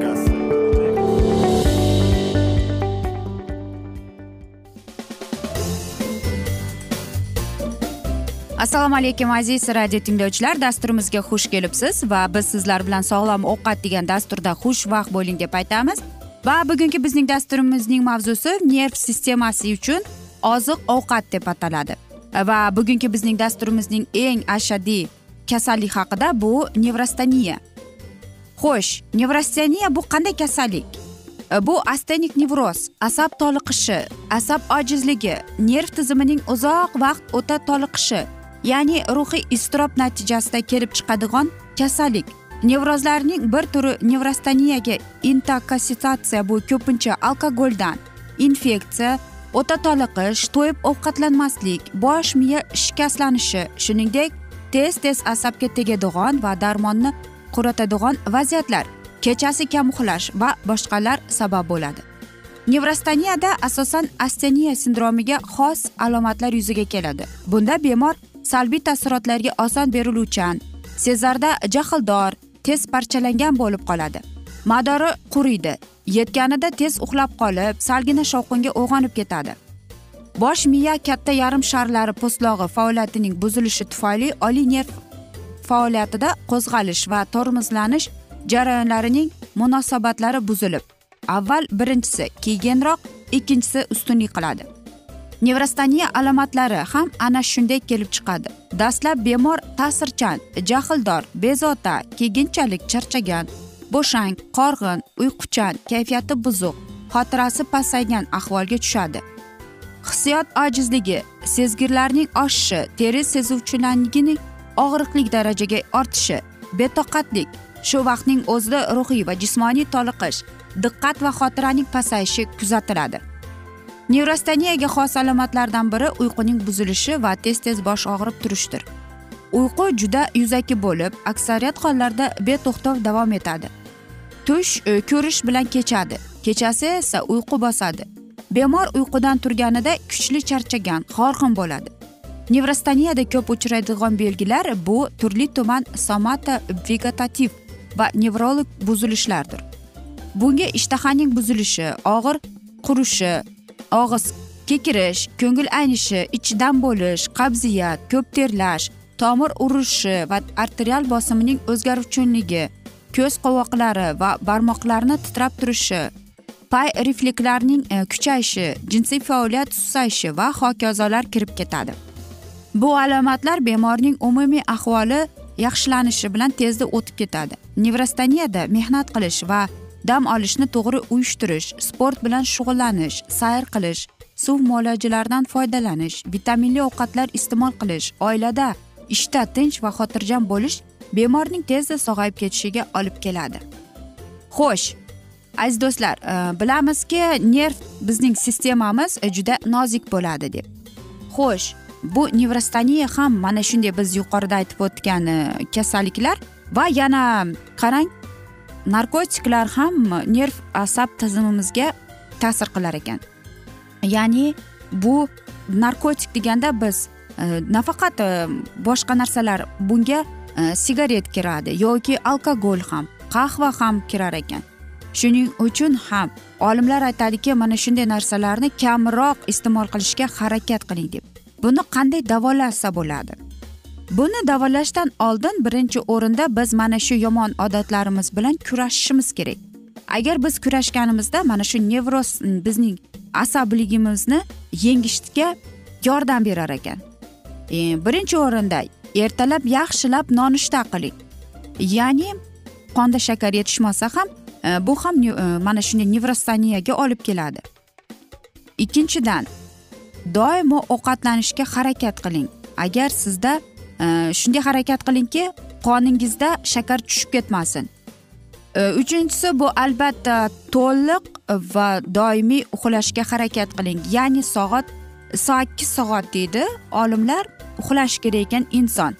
Vegas. assalomu alaykum aziz radio tinglovchilar. Dasturimizga xush kelibsiz va biz sizlar bilan sog'lom ovqat degan dasturda xushvaqt bo'ling deb aytamiz. Va bugungi bizning dasturimizning mavzusi nerv sistemasi uchun oziq ovqat deb ataladi. Va bugungi bizning dasturimizning eng ashaddiy kasallik haqida bu nevrostaniya. Xo'sh nevrostaniya bu qanday kasallik? E, bu astenik nevroz asab toliqishi asab ojizligi nerv tizimining uzoq vaqt o'ta toliqishi ya'ni ruhiy iztirob natijasida kelib chiqadigan kasallik. Nevrozlarning bir turi nevrostaniyaga intoksikatsiya bu ko'pincha alkogoldan infeksiya o'ta toliqish to'yib ovqatlanmaslik bosh miya shikastlanishi shuningdek tez tez asabga tegadigan va darmonni quritadigan vaziyatlar kechasi kam uxlash va boshqalar sabab bo'ladi. Nevrostaniyada asosan asteniya sindromiga xos alomatlar yuzaga keladi. Bunda bemor salbiy taassurotlarga oson beriluvchan sezarda jahldor tez parchalangan bo'lib qoladi. Madori quriydi yetganida tez uxlab qolib salgina shovqinga uyg'onib ketadi. Bosh miya katta yarim sharlari po'stlog'i faoliyatining buzilishi tufayli oliy nerv faoliyatida qo'zg'alish va tormozlanish jarayonlarining munosabatlari buzilib avval birinchisi keyinroq ikkinchisi ustunlik qiladi nevrostaniya alomatlari ham ana shunday kelib chiqadi. Dastlab bemor ta'sirchan jahldor bezovta keyinchalik charchagan bo'shang qorg'in uyquchan kayfiyati buzuq xotirasi pasaygan ahvolga tushadi. Hissiyot ojizligi sezgirlarning oshishi teri sezuvchanligining og'riqlik darajaga ortishi betoqatlik shu vaqtning o'zida ruhiy va jismoniy toliqish diqqat va xotiraning pasayishi kuzatiladi. Nevrostaniyaga xos alomatlardan biri uyquning buzilishi va tez tez bosh og'rib turishdir. Uyqu juda yuzaki bo'lib aksariyat hollarda beto'xtov davom etadi. Tush e, ko'rish bilan kechadi kechasi esa uyqu bosadi. Bemor uyqudan turganida kuchli charchagan horg'in bo'ladi. Nevrostaniyada ko'p uchraydigan belgilar bu turli tuman somata vegetativ va nevrolog buzilishlardir. Bunga ishtahaning buzilishi og'ir qurishi og'iz kekirish ko'ngil aynishi ichdan bo'lish qabziyat ko'p terlash tomir urishi va arterial bosimning o'zgaruvchanligi ko'z qovoqlari va barmoqlarni titrab turishi pay reflekslarning e, kuchayishi jinsiy faoliyat susayishi va hokazolar kirib ketadi. Bu alomatlar bemorning umumiy ahvoli yaxshilanishi bilan tezda o'tib ketadi. Nevrostaniyada mehnat qilish va dam olishni to'g'ri uyushtirish sport bilan shug'ullanish sayr qilish suv muolajalaridan foydalanish vitaminli ovqatlar iste'mol qilish oilada ishda tinch va xotirjam bo'lish bemorning tezda sog'ayib ketishiga olib keladi. Xo'sh aziz do'stlar e, bilamizki nerv bizning sistemamiz juda nozik bo'ladi deb. Xo'sh bu nevrostaniya ham mana shunday biz yuqorida aytib o'tgan e, kasalliklar va yana qarang narkotiklar ham nerv asab tizimimizga ta'sir qilar ekan. Ya'ni bu narkotik deganda biz e, nafaqat e, boshqa narsalar bunga e, sigaret kiradi yoki alkogol ham qahva ham kirar ekan. Shuning uchun ham olimlar aytadiki mana shunday narsalarni kamroq iste'mol qilishga harakat qiling deb. Buni qanday davolasa bo'ladi. Buni davolashdan oldin birinchi o'rinda biz mana shu yomon odatlarimiz bilan kurashishimiz kerak. Agar biz kurashganimizda mana shu nevroz bizning asabligimizni yengishga yordam berar ekan. E, birinchi o'rinda ertalab yaxshilab nonushta qiling. Ya'ni qonda shakar yetishmasa ham e, bu ham e, mana shunday nevrostaniyaga olib keladi. Ikkinchidan doimo ovqatlanishga harakat qiling. Agar sizda e, shunday harakat qilingki qoningizda shakar tushib ketmasin. E, uchinchisi bu albatta to'liq va doimiy uxlashga harakat qiling. Ya'ni soat sakkiz soat deydi olimlar uxlashi kerak ekan inson.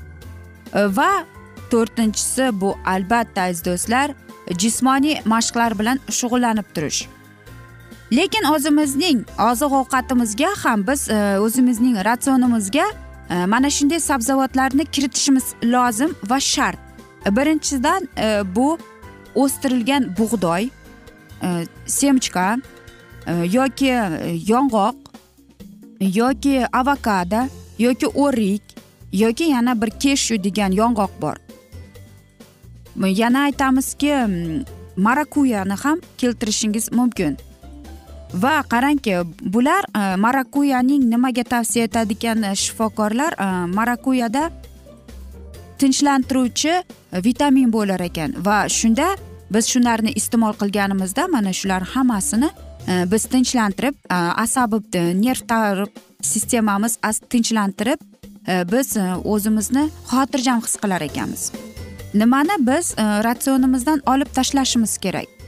E, va to'rtinchisi bu albatta aziz do'stlar jismoniy mashqlar bilan shug'ullanib turish. Lekin o'zimizning oziq ovqatimizga ham biz e, o'zimizning ratsionimizga e, mana shunday sabzavotlarni kiritishimiz lozim va shart. Birinchidan e, bu o'stirilgan bug'doy semchka yoki yong'oq yoki avokado yoki o'rik yoki yana bir keshu degan yong'oq bor. Yana aytamizki marakuyani ham keltirishingiz mumkin. Va qarangki bular e, marakuyaning nimaga tavsiya etadi ekan e, shifokorlar e, marakuyada tinchlantiruvchi vitamin bo'lar ekan. Va shunda biz shularni iste'mol qilganimizda mana shular hammasini biz tinchlantirib asabi nerv sistemamiz tinchlantirib biz o'zimizni xotirjam his qilar ekanmiz. Nimani biz ratsionimizdan olib tashlashimiz kerak?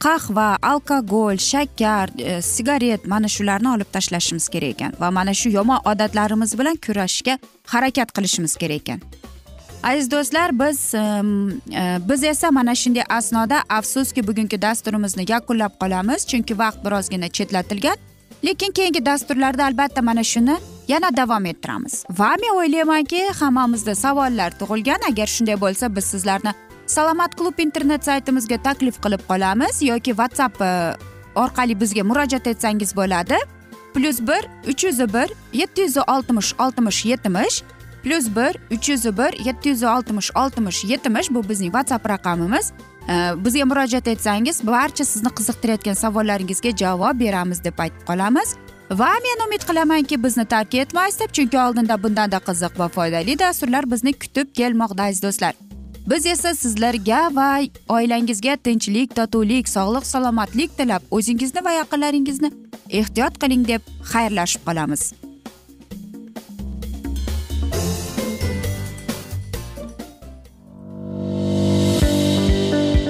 Qahva alkogol shakar e, sigaret mana shularni olib tashlashimiz kerak ekan va mana shu yomon odatlarimiz bilan kurashishga harakat qilishimiz kerak ekan. Aziz do'stlar biz e, biz esa mana shunday asnoda afsuski bugungi dasturimizni yakunlab qolamiz chunki vaqt birozgina chetlatilgan. Lekin keyingi dasturlarda albatta mana shuni yana davom ettiramiz. Va men o'ylaymanki hammamizda savollar tug'ilgan. Agar shunday bo'lsa biz sizlarni salomat klub internet saytimizga taklif qilib qolamiz yoki whatsapp e, orqali bizga murojaat etsangiz bo'ladi. Plyus bir uch yuz bir yetti yuz oltmish oltmish yetmish. Plyus bir uch yuz bir yetti yuz oltmish oltmish yetmish bu bizning whatsapp raqamimiz. E, bizga murojaat etsangiz barcha sizni qiziqtirayotgan savollaringizga javob beramiz deb aytib qolamiz. Va men umid qilamanki bizni tark etmaysiz deb chunki oldinda bundanda qiziq va foydali dasturlar bizni kutib kelmoqda aziz do'stlar. Biz esa sizlarga va oilangizga tinchlik totuvlik sog'lik salomatlik tilab o'zingizni va yaqinlaringizni ehtiyot qiling deb xayrlashib qolamiz.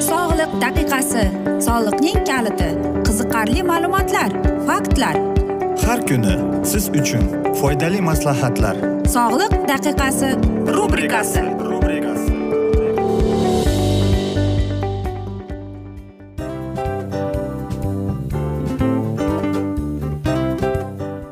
Sog'liq daqiqasi soliqning kaliti qiziqarli ma'lumotlar faktlar. Har kuni siz uchun foydali maslahatlar. Sog'liq daqiqasi rubrikasi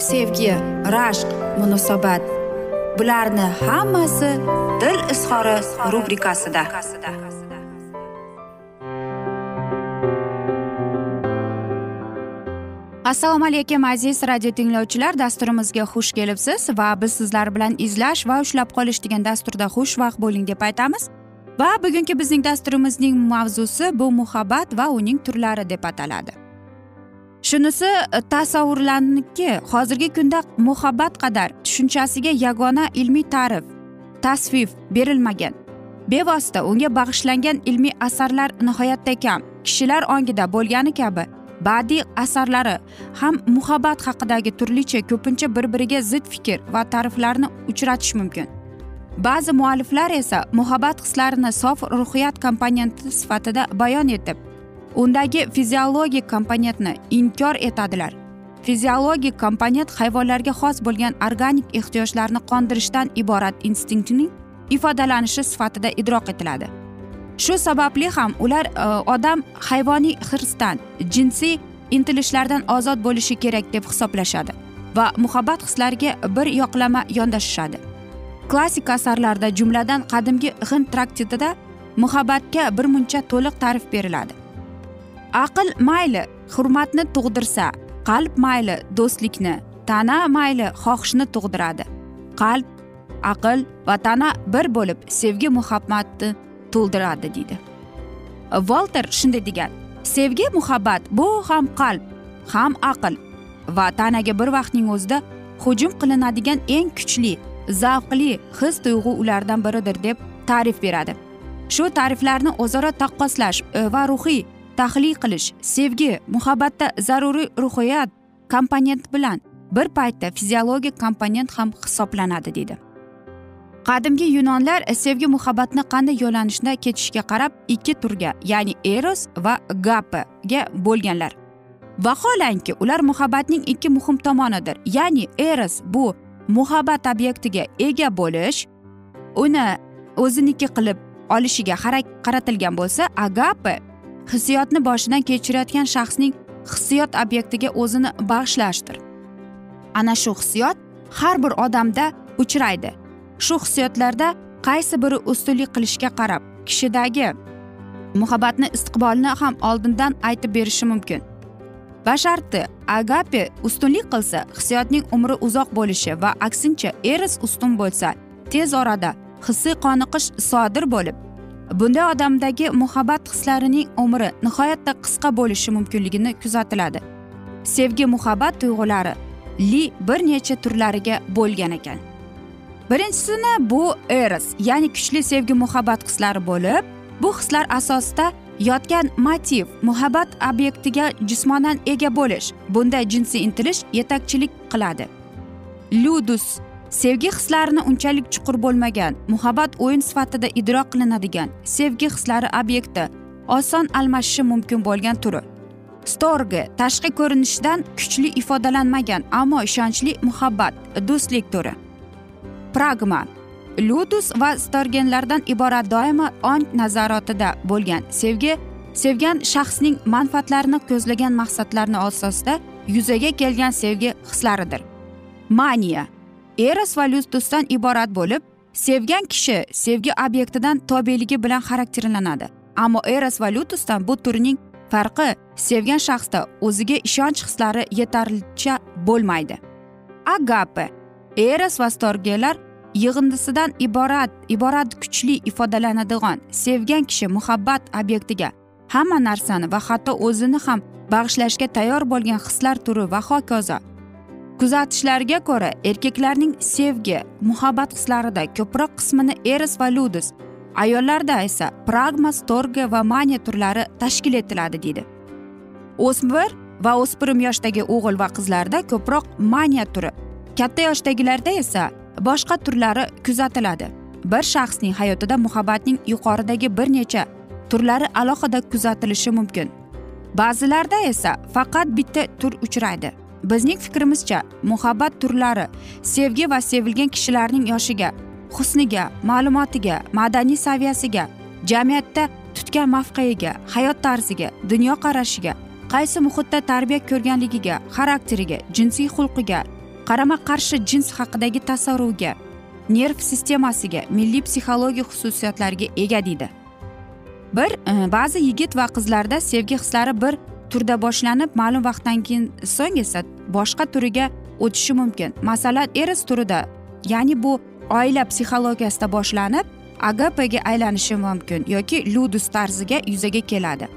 sevgi rashq munosabat. Bularni hammasi dil izhori rubrikasida. Assalomu alaykum aziz radio tinglovchilar. Dasturimizga xush kelibsiz va biz sizlar bilan izlash va ushlab qolish degan dasturda xushvaqt bo'ling deb aytamiz. Va bugungi bizning dasturimizning mavzusi bu muhabbat va uning turlari deb ataladi. Shunisi e, tasavvurlanki hozirgi kunda muhabbat qadar tushunchasiga yagona ilmiy ta'rif tasvif berilmagan. Bevosita unga bag'ishlangan ilmiy asarlar nihoyatda kam. Kishilar ongida bo'lgani kabi badiiy asarlari ham muhabbat haqidagi turlicha ko'pincha bir biriga zid fikr va ta'riflarni uchratish mumkin. Ba'zi mualliflar esa muhabbat hislarini sof ruhiyat komponenti sifatida bayon etib undagi fiziologik komponentni inkor etadilar. Fiziologik komponent hayvonlarga xos bo'lgan organik ehtiyojlarni qondirishdan iborat instinktning ifodalanishi sifatida idrok etiladi. Shu sababli ham ular e, odam hayvoniy hirsdan jinsiy intilishlardan ozod bo'lishi kerak deb hisoblashadi va muhabbat hislariga bir yoqlama yondashishadi. Klassik asarlarda jumladan qadimgi hind traktitida muhabbatga bir muncha to'liq ta'rif beriladi. Aql mayli hurmatni tug'dirsa qalb mayli do'stlikni tana mayli xohishni tug'diradi. Qalb aql va tana bir bo'lib sevgi muhabbatni to'ldiradi deydi. Volter shunday degan sevgi muhabbat bu ham qalb ham aql va tanaga bir vaqtning o'zida hujum qilinadigan eng kuchli zavqli his tuyg'u ulardan biridir deb ta'rif beradi. Shu ta'riflarni o'zaro taqqoslash va ruhiy tahlil qilish sevgi muhabbatda zaruriy ruhiyat komponent bilan bir paytda fiziologik komponent ham hisoblanadi deydi qadimgi yunonlar e, sevgi muhabbatni qanday yo'nalishda ketishiga qarab ikki turga ya'ni eros va gapaga bo'lganlar. Vaholanki ular muhabbatning ikki muhim tomonidir ya'ni eros bu muhabbat obyektiga ega bo'lish uni o'ziniki qilib olishiga qaratilgan bo'lsa agape hissiyotni boshidan kechirayotgan shaxsning hissiyot obyektiga o'zini bag'ishlashdir. Ana shu hissiyot har bir odamda uchraydi. Shu hissiyotlarda qaysi biri ustunlik qilishga qarab kishidagi muhabbatni istiqbolini ham oldindan aytib berishi mumkin. Basharti agape ustunlik qilsa hissiyotning umri uzoq bo'lishi va aksincha eris ustun bo'lsa tez orada hissiy qoniqish sodir bo'lib bunday odamdagi muhabbat hislarining umri nihoyatda qisqa bo'lishi mumkinligini kuzatiladi. Sevgi muhabbat tuyg'ulari li bir necha turlariga bo'lgan ekan. Birinchisini bu eros ya'ni kuchli sevgi muhabbat hislari bo'lib bu hislar asosida yotgan motiv muhabbat obyektiga jismonan ega bo'lish bunda jinsiy intilish yetakchilik qiladi. Ludus sevgi hislarini unchalik chuqur bo'lmagan muhabbat o'yin sifatida idrok qilinadigan sevgi hislari obyekti oson almashishi mumkin bo'lgan turi. Storge tashqi ko'rinishdan kuchli ifodalanmagan ammo ishonchli muhabbat do'stlik turi. Pragma ludus va storgenlardan iborat doimo ong nazoratida bo'lgan sevgi sevgan shaxsning manfaatlarini ko'zlagan maqsadlarni asosida yuzaga kelgan sevgi hislaridir. Maniya eros va ludusdan iborat bo'lib sevgan kishi sevgi obyektidan tobeligi bilan xarakterlanadi. Ammo eros va ludusdan bu turning farqi sevgan shaxsda o'ziga ishonch hislari yetarlicha bo'lmaydi. Agape eros va storgelar yig'indisidan iborat iborat kuchli ifodalanadigan sevgan kishi muhabbat obyektiga hamma narsani va hatto o'zini ham bag'ishlashga tayyor bo'lgan hislar turi va hokazo kuzatishlarga ko'ra erkaklarning sevgi muhabbat hislarida ko'proq qismini eris va ludus ayollarda esa pragma storga va maniya turlari tashkil etiladi deydi. O'smir va o'spirim yoshdagi o'g'il va qizlarda ko'proq maniya turi. Katta yoshdagilarda esa boshqa turlari kuzatiladi. Bir shaxsning hayotida muhabbatning yuqoridagi bir necha turlari alohida kuzatilishi mumkin. Ba'zilarda esa faqat bitta tur uchraydi. Bizning fikrimizcha muhabbat turlari sevgi va sevilgan kishilarning yoshiga husniga ma'lumotiga madaniy saviyasiga jamiyatda tutgan mavqeiga hayot tarziga dunyoqarashiga qaysi muhitda tarbiya ko'rganligiga xarakteriga jinsiy xulqiga qarama qarshi jins haqidagi tasavvuriga nerv sistemasiga milliy psixologiya xususiyatlariga ega deydi. Bir e, ba'zi yigit va qizlarda sevgi hislari bir turda boshlanib ma'lum vaqtdan keyin so'ng esa boshqa turiga o'tishi mumkin. Masalan eris turida ya'ni bu oila psixologiyasida boshlanib agapaga aylanishi mumkin yoki ludus tarziga yuzaga keladi.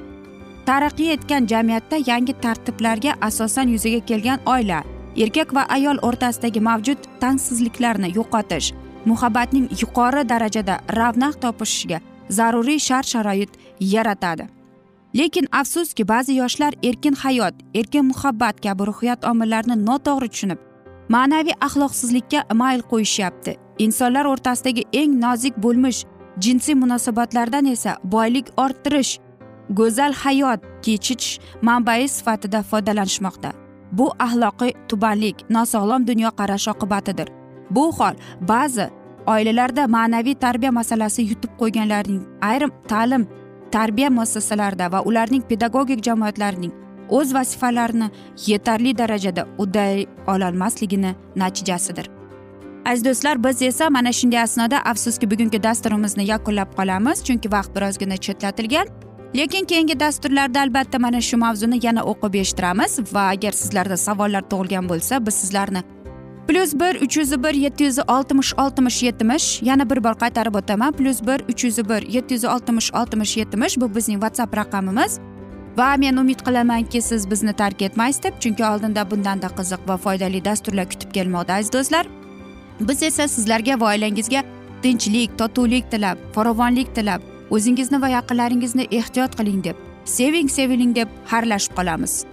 Taraqqiy etgan jamiyatda yangi tartiblarga asosan yuzaga kelgan oila erkak va ayol o'rtasidagi mavjud tangsizliklarni yo'qotish muhabbatning yuqori darajada ravnaq topishiga zaruriy shart sharoit yaratadi. Lekin afsuski ba'zi yoshlar erkin hayot erkin muhabbat kabi ruhiyat omillarini noto'g'ri tushunib ma'naviy axloqsizlikka mayl qo'yishyapti. Insonlar o'rtasidagi eng nozik bo'lmish jinsiy munosabatlardan esa boylik orttirish go'zal hayot kechish manbai sifatida foydalanishmoqda. Bu axloqiy tubanlik nosog'lom dunyoqarash oqibatidir. Bu hol ba'zi oilalarda ma'naviy tarbiya masalasi yutib qo'yganlarning ayrim ta'lim tarbiya muassasalarida va ularning pedagogik jamoatlarining o'z vazifalarini yetarli darajada udday ololmasligini natijasidir. Aziz do'stlar biz esa mana shunday asnoda afsuski bugungi dasturimizni yakunlab qolamiz chunki vaqt birozgina chetlatilgan. Lekin keyingi dasturlarda albatta mana shu mavzuni yana o'qib eshittiramiz va agar sizlarda savollar tug'ilgan bo'lsa biz sizlarni plyus bir uch yuz bir yetti yuz oltmish oltmish yetmish yana bir bor qaytarib o'taman plyus bir uch yuz bir yetti yuz oltmish oltmish yetmish bu bizning whatsapp raqamimiz va men umid qilamanki siz bizni tark etmaysiz deb chunki oldinda bundanda qiziq va foydali dasturlar kutib kelmoqda aziz do'stlar biz esa sizlarga va oilangizga tinchlik totuvlik tilab farovonlik tilab o'zingizni va yaqinlaringizni ehtiyot qiling deb seving seviling deb xayrlashib qolamiz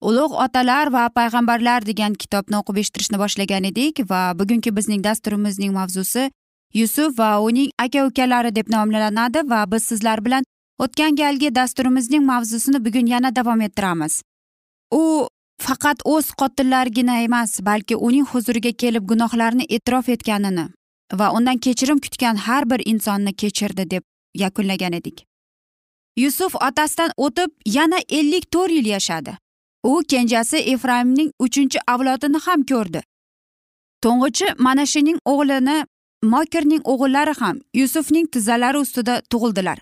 ulug' otalar va payg'ambarlar degan kitobni o'qib eshittirishni boshlagan edik va bugungi bizning dasturimizning mavzusi yusuf va uning aka ukalari deb nomlanadi va biz sizlar bilan o'tgan galgi dasturimizning mavzusini bugun yana davom ettiramiz. U faqat o'z qotillarigina emas balki uning huzuriga kelib gunohlarini e'tirof etganini va undan kechirim kutgan har bir insonni kechirdi deb yakunlagan edik. Yusuf otasidan o'tib yana ellik to'rt yil yashadi. U kenjasi efraimning uchinchi avlodini ham ko'rdi. To'ng'ichi manashining o'g'lini mokirning o'g'illari ham yusufning tizzalari ustida tug'ildilar.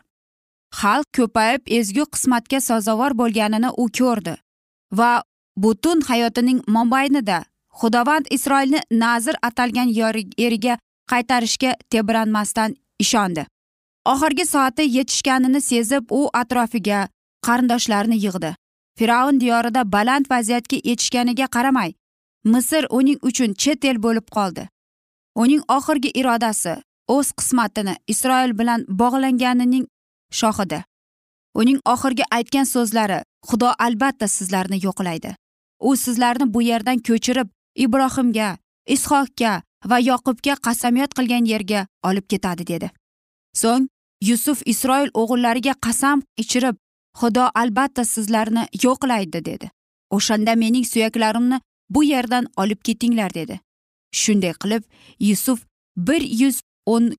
Xalq ko'payib ezgu qismatga sazovor bo'lganini u ko'rdi va butun hayotining mobaynida xudovand isroilni nazir atalgan eriga qaytarishga tebranmasdan ishondi. Oxirgi soati yetishganini sezib u atrofiga qarindoshlarini yig'di. Fir'avn diyorida baland vaziyatga yetishganiga qaramay misr uning uchun chet el bo'lib qoldi. Uning oxirgi irodasi o'z qismatini isroil bilan bog'langanining shohidi uning oxirgi aytgan so'zlari xudo albatta sizlarni yo'qlaydi. U sizlarni bu yerdan ko'chirib ibrohimga ishoqga va yoqubga qasamyod qilgan yerga olib ketadi dedi. So'ng yusuf isroil o'g'illariga qasam ichirib xudo albatta sizlarni yo'qlaydi dedi. O'shanda mening suyaklarimni bu yerdan olib ketinglar dedi. Shunday qilib yusuf bir yuz o'n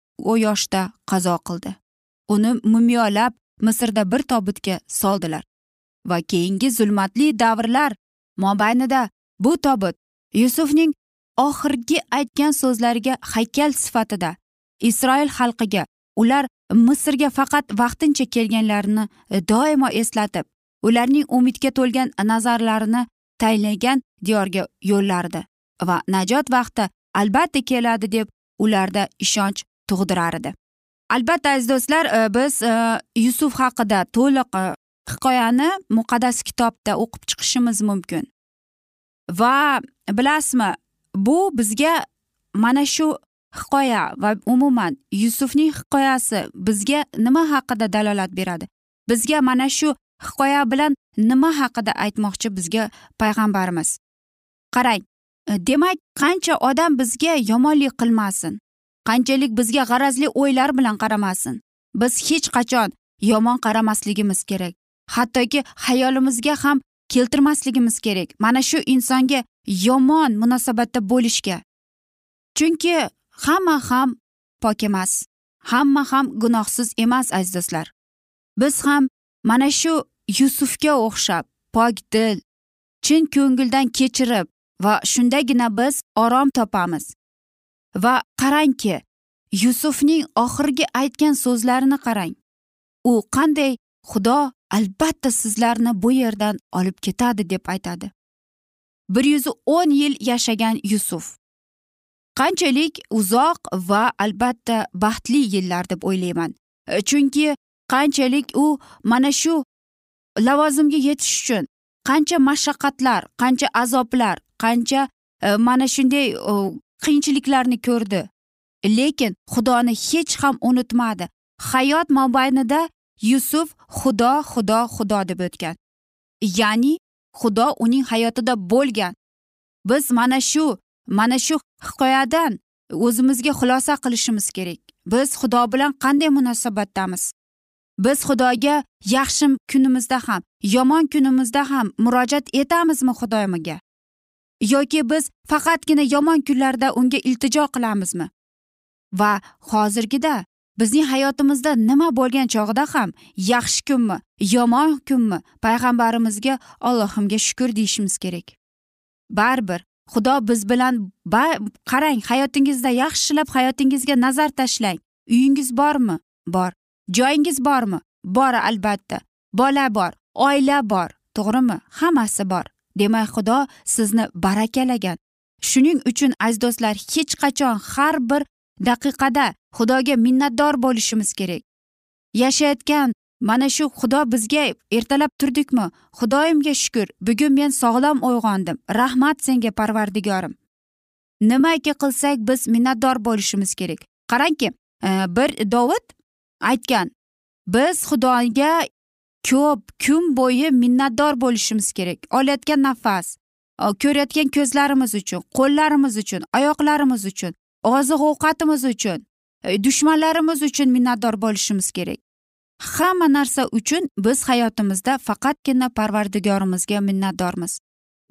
yoshda qazo qildi. Uni mumiyolab misrda bir tobutga soldilar. Va keyingi zulmatli davrlar mobaynida bu tobut yusufning oxirgi aytgan so'zlariga haykal sifatida isroil xalqiga ular misrga faqat vaqtincha kelganlarini e, doimo eslatib ularning umidga to'lgan nazarlarini tayinlagan diyorga yo'llardi va najot vaqti albatta keladi deb ularda ishonch tug'dirar edi albatta aziz do'stlar e, biz e, yusuf haqida to'liq hikoyani muqaddas kitobda o'qib chiqishimiz mumkin. Va bilasizmi bu bizga mana shu hikoya va umuman yusufning hikoyasi bizga nima haqida dalolat beradi? Bizga mana shu hikoya bilan nima haqida aytmoqchi bizga payg'ambarimiz? Qarang e, demak qancha odam bizga yomonlik qilmasin qanchalik bizga g'arazli o'ylar bilan qaramasin biz hech qachon yomon qaramasligimiz kerak hattoki xayolimizga ham keltirmasligimiz kerak mana shu insonga yomon munosabatda bo'lishga. Chunki hamma ham pok emas. Hamma ham gunohsiz emas aziz do'stlar biz ham mana shu yusufga o'xshab pok dil chin ko'ngildan kechirib va shundagina biz orom topamiz. Va qarangki yusufning oxirgi aytgan so'zlarini qarang. U qanday xudo albatta sizlarni bu yerdan olib ketadi deb aytadi. Bir yuz o'n yil yashagan yusuf qanchalik uzoq va albatta baxtli yillar deb o'ylayman. E, chunki qanchalik u mana shu lavozimga yetish uchun qancha mashaqqatlar qancha azoblar qancha e, mana shunday e, qiyinchiliklarni ko'rdi. Lekin xudoni hech ham unutmadi. Hayot mobaynida yusuf xudo xudo xudo deb o'tgan. Ya'ni xudo uning hayotida bo'lgan. Biz mana shu mana shu hikoyadan o'zimizga xulosa qilishimiz kerak. Biz xudo bilan qanday munosabatdamiz? Biz xudoga yaxshi kunimizda ham yomon kunimizda ham murojaat etamizmi xudomiga yoki biz faqatgina yomon kunlarda unga iltijo qilamizmi? Va hozirgida bizning hayotimizda nima bo'lgan chog'ida ham yaxshi kunmi yomon kunmi payg'ambarimizga allohimga shukur deyishimiz kerak. Baribir xudo biz bilan qarang hayotingizda yaxshilab hayotingizga nazar tashlang. Uyingiz bormi? Bor. Joyingiz bormi? Bor albatta. Bola bor oila bor. To'g'rimi? Hammasi bor. Demak xudo sizni barakalagan. Shuning uchun aziz do'stlar hech qachon har bir daqiqada xudoga minnatdor bo'lishimiz kerak. Yashayotgan mana shu xudo bizga ertalab turdikmi? Xudoyimga shukur bugun men sog'lom uyg'ondim. Rahmat senga parvardigorim. Nimaki qilsak biz minnatdor bo'lishimiz kerak. Qarangki e, bir dovud aytgan biz xudoga ko'p kun bo'yi minnatdor bo'lishimiz kerak. Olayotgan nafas ko'rayotgan ko'zlarimiz uchun qo'llarimiz uchun oyoqlarimiz uchun oziq ovqatimiz uchun e, dushmanlarimiz uchun minnatdor bo'lishimiz kerak. Hamma narsa uchun biz hayotimizda faqatgina parvardigorimizga minnatdormiz.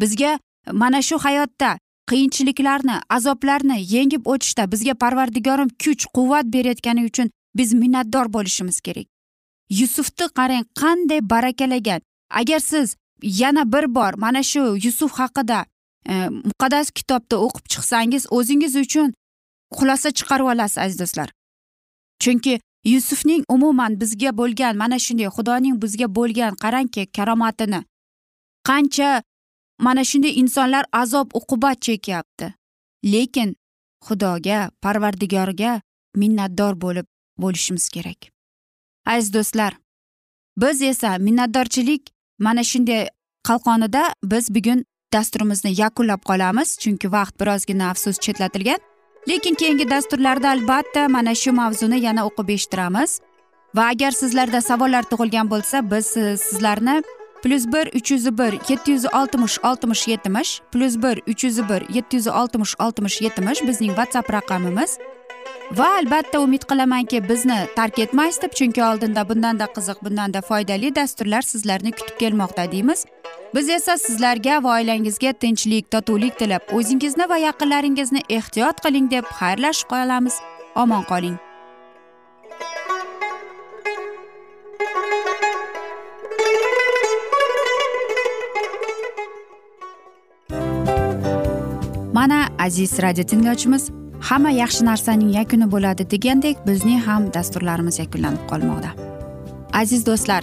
Bizga mana shu hayotda qiyinchiliklarni azoblarni yengib o'tishda bizga parvardigorim kuch quvvat berayotgani uchun biz minnatdor bo'lishimiz kerak. Yusufni qarang qanday barakalagan. Agar siz yana bir bor mana shu yusuf haqida e, muqaddas kitobda o'qib chiqsangiz o'zingiz uchun xulosa chiqarib olasiz aziz do'stlar. Chunki yusufning umuman bizga bo'lgan mana shunday xudoning bizga bo'lgan qarangki karomatini qancha mana shunday insonlar azob uqubat chekyapti. Lekin xudoga parvardigorga minnatdor bo'lib bo'lishimiz kerak. Aziz do'stlar biz esa minnatdorchilik mana shunday qalqonida biz bugun dasturimizni yakunlab qolamiz. Chunki vaqt birozgina afsus chetlatilgan. Lekin keyingi dasturlarda albatta mana shu mavzuni yana o'qib eshittiramiz. Va agar sizlarda savollar tug'ilgan bo'lsa biz sizlarni plyus bir uch yuz bir yetti yuz oltmish oltmish yetmish plyus bir uch yuz bir yetti yuz oltmish oltmish yetmish bizning whatsapp raqamimiz. Va albatta umid qilamanki bizni tark etmaysiz deb chunki oldinda bundanda qiziq bundanda foydali dasturlar sizlarni kutib kelmoqda deymiz. Biz esa sizlarga va oilangizga tinchlik totuvlik tilab o'zingizni va yaqinlaringizni ehtiyot qiling deb xayrlashib qolamiz omon qoling. Mana aziz radio tinglovchimiz hamma yaxshi narsaning yakuni bo'ladi degandek bizning ham dasturlarimiz yakunlanib qolmoqda. Aziz do'stlar